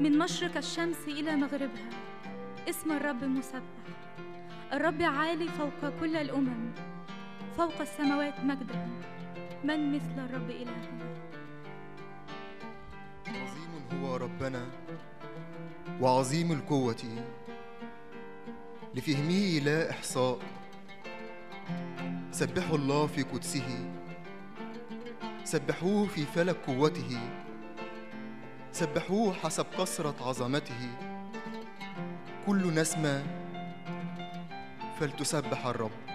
من مشرق الشمس إلى مغربها. اسم الرب مسبح الرب عالي فوق كل الأمم فوق السماوات مجدا. من مثل الرب إلهنا؟ عظيم هو ربنا وعظيم القوة. لفهمه لا إحصاء. سبحوا الله في قدسه. سبحوه في فلك قوته. سبحوه حسب كثرة عظمته. كل نسمة فلتسبح الرب.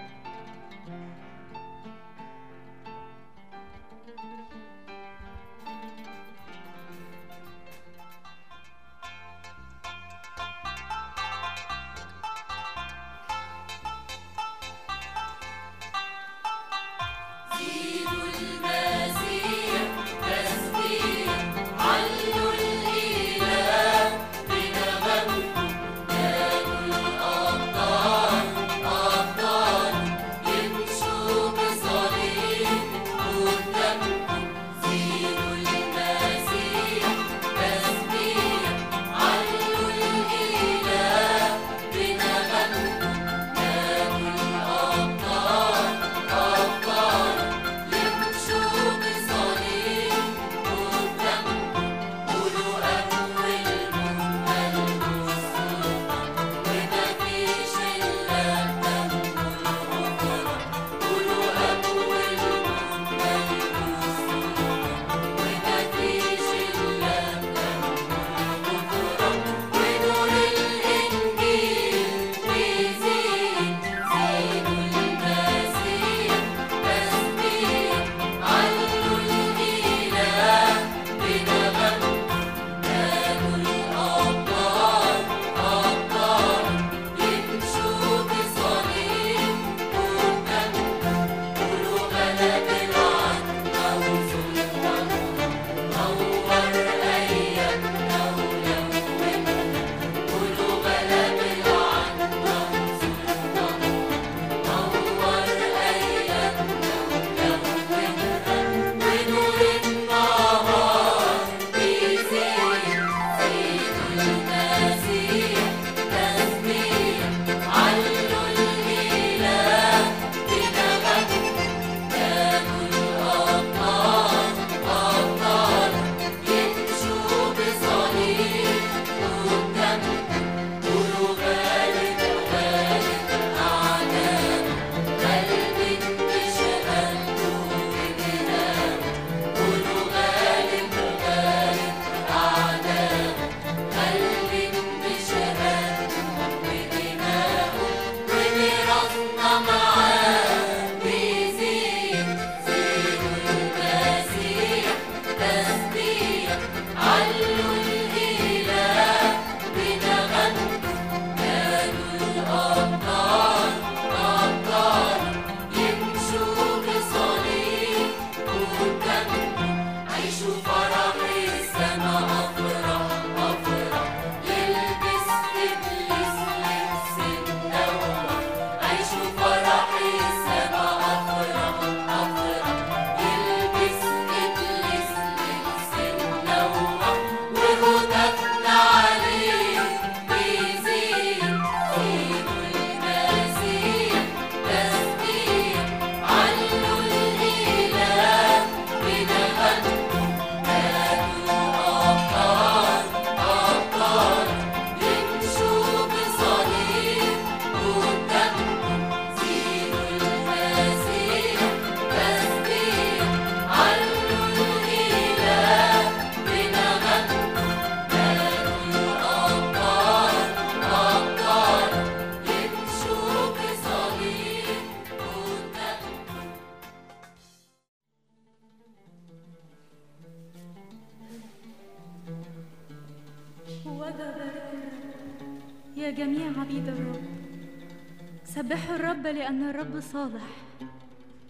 لأن الرب صالح.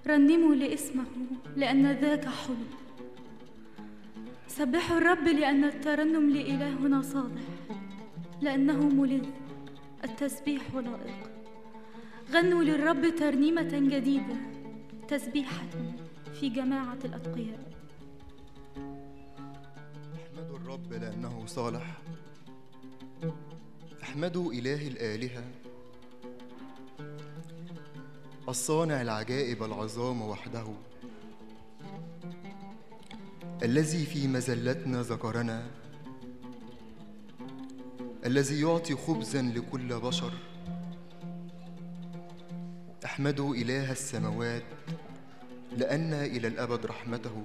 رنموا لاسمه لأن ذاك حلو سبحوا الرب لأن الترنم لإلهنا صالح لأنه ملذ التسبيح لائق. غنوا للرب ترنيمة جديدة تسبيحة في جماعة الأتقياء. احمدوا الرب لأنه صالح. احمدوا إله الآلهة. الصانع العجائب العظام وحده الذي في مزلتنا ذكرنا الذي يعطي خبزا لكل بشر. احمدوا إله السماوات لأن إلى الأبد رحمته.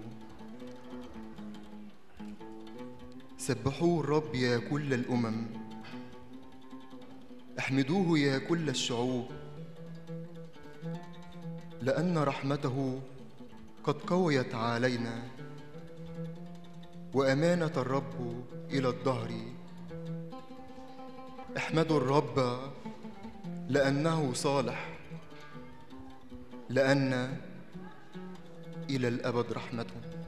سبحوا الرب يا كل الأمم أحمدوه يا كل الشعوب. لأن رحمته قد قويت علينا. وأمانة الرب إلى الدهر. احمدوا الرب لأنه صالح لأن إلى الأبد رحمته.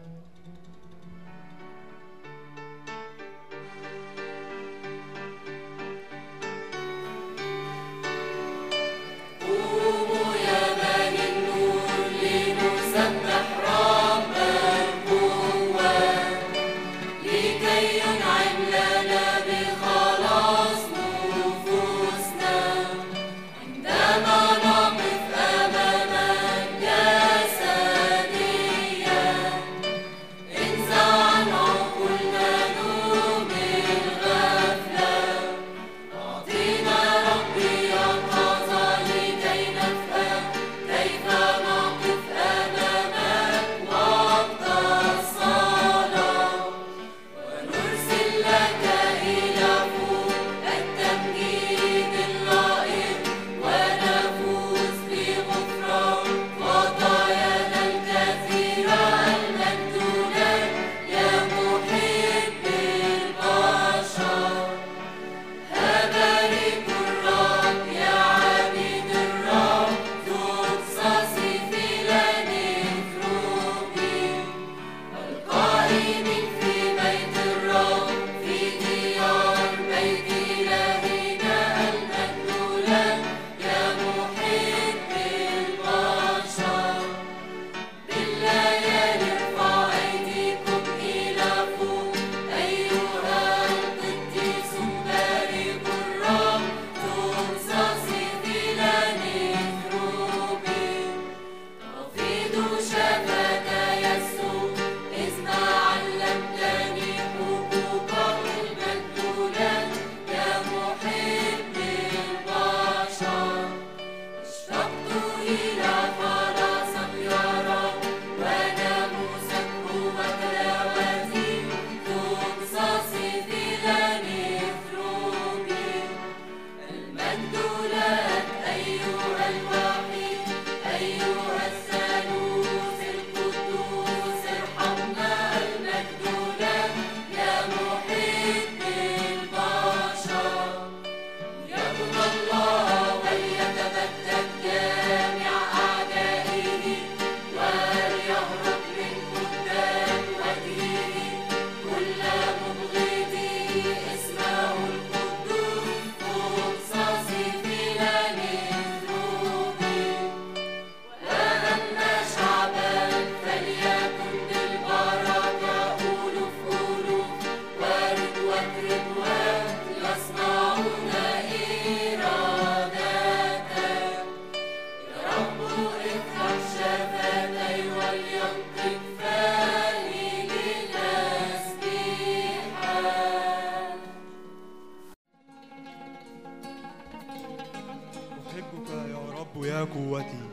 أحبك يا رب يا قوتي.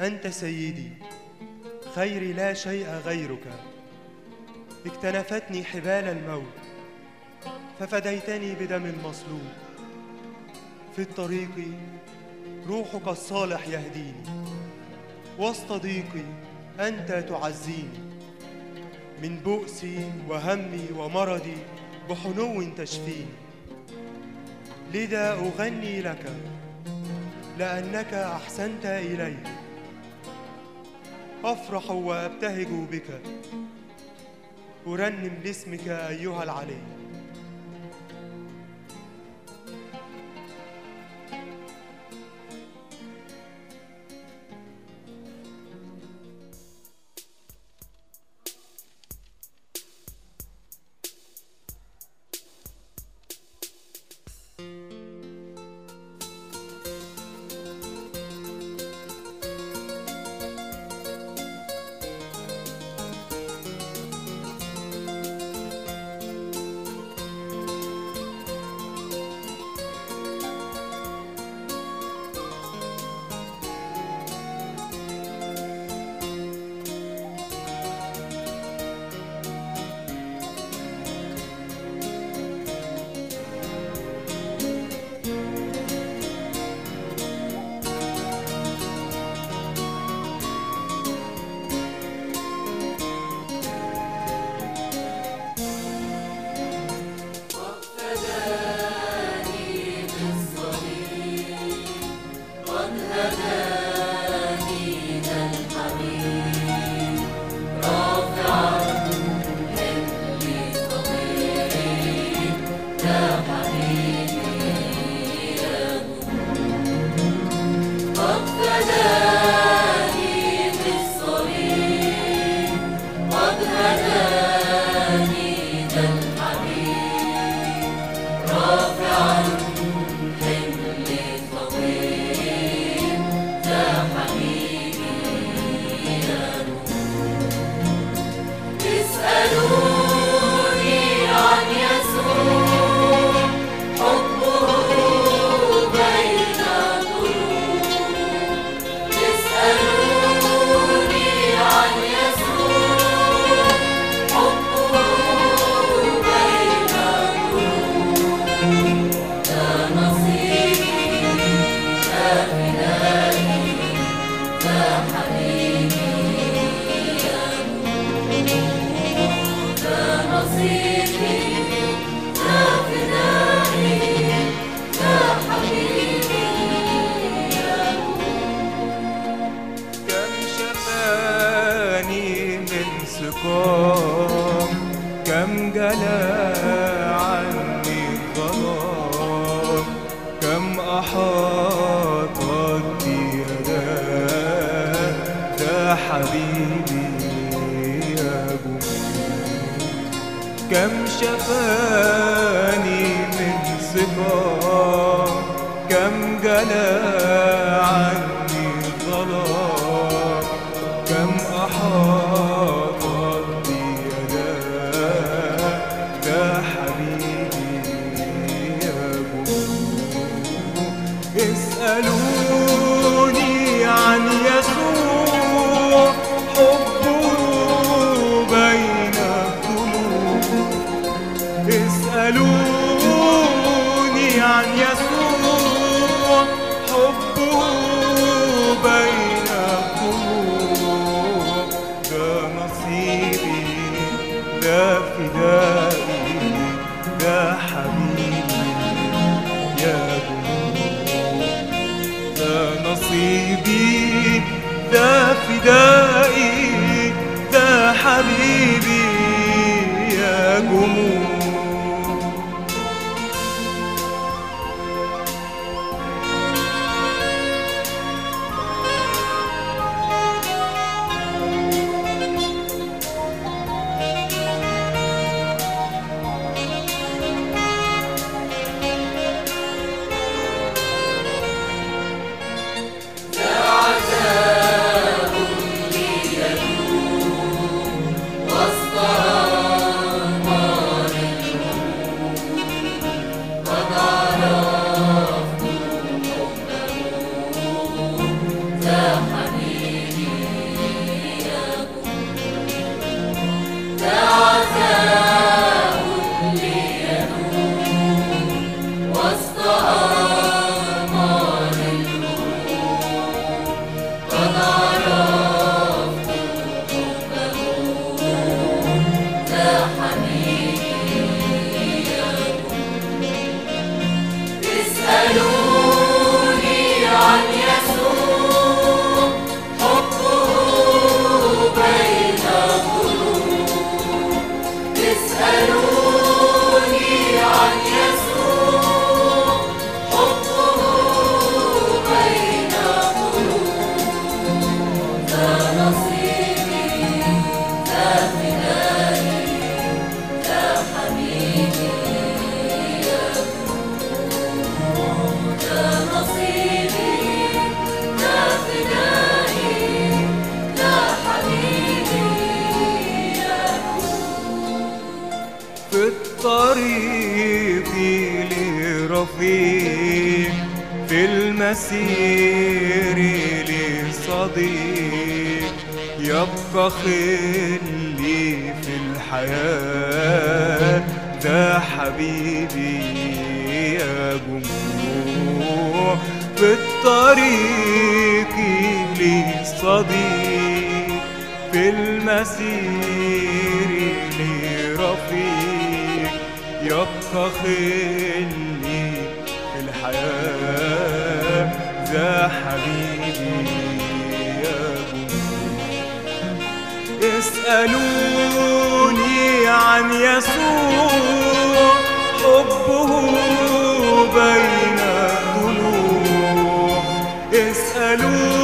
أنت سيدي خيري لا شيء غيرك. اكتنفتني حبال الموت. ففديتني بدم مصلوب في الطريق روحك الصالح يهديني. وسط ضيقي أنت تعزيني. من بؤسي وهمي ومرضي بحنو تشفيني. لذا أغني لك لأنك أحسنت إلي. أفرح وأبتهج بك. أرنم لاسمك أيها العلي. shepherd. لرفيق في المسير لصديق يبقى خلي في الحياة. ده حبيبي يا جموع. في الطريق لصديق في المسير لرفيق. يبقى خلي يا حبيبي يا بني. اسألوني عن يسوع حبه بين ضلوع اسألوني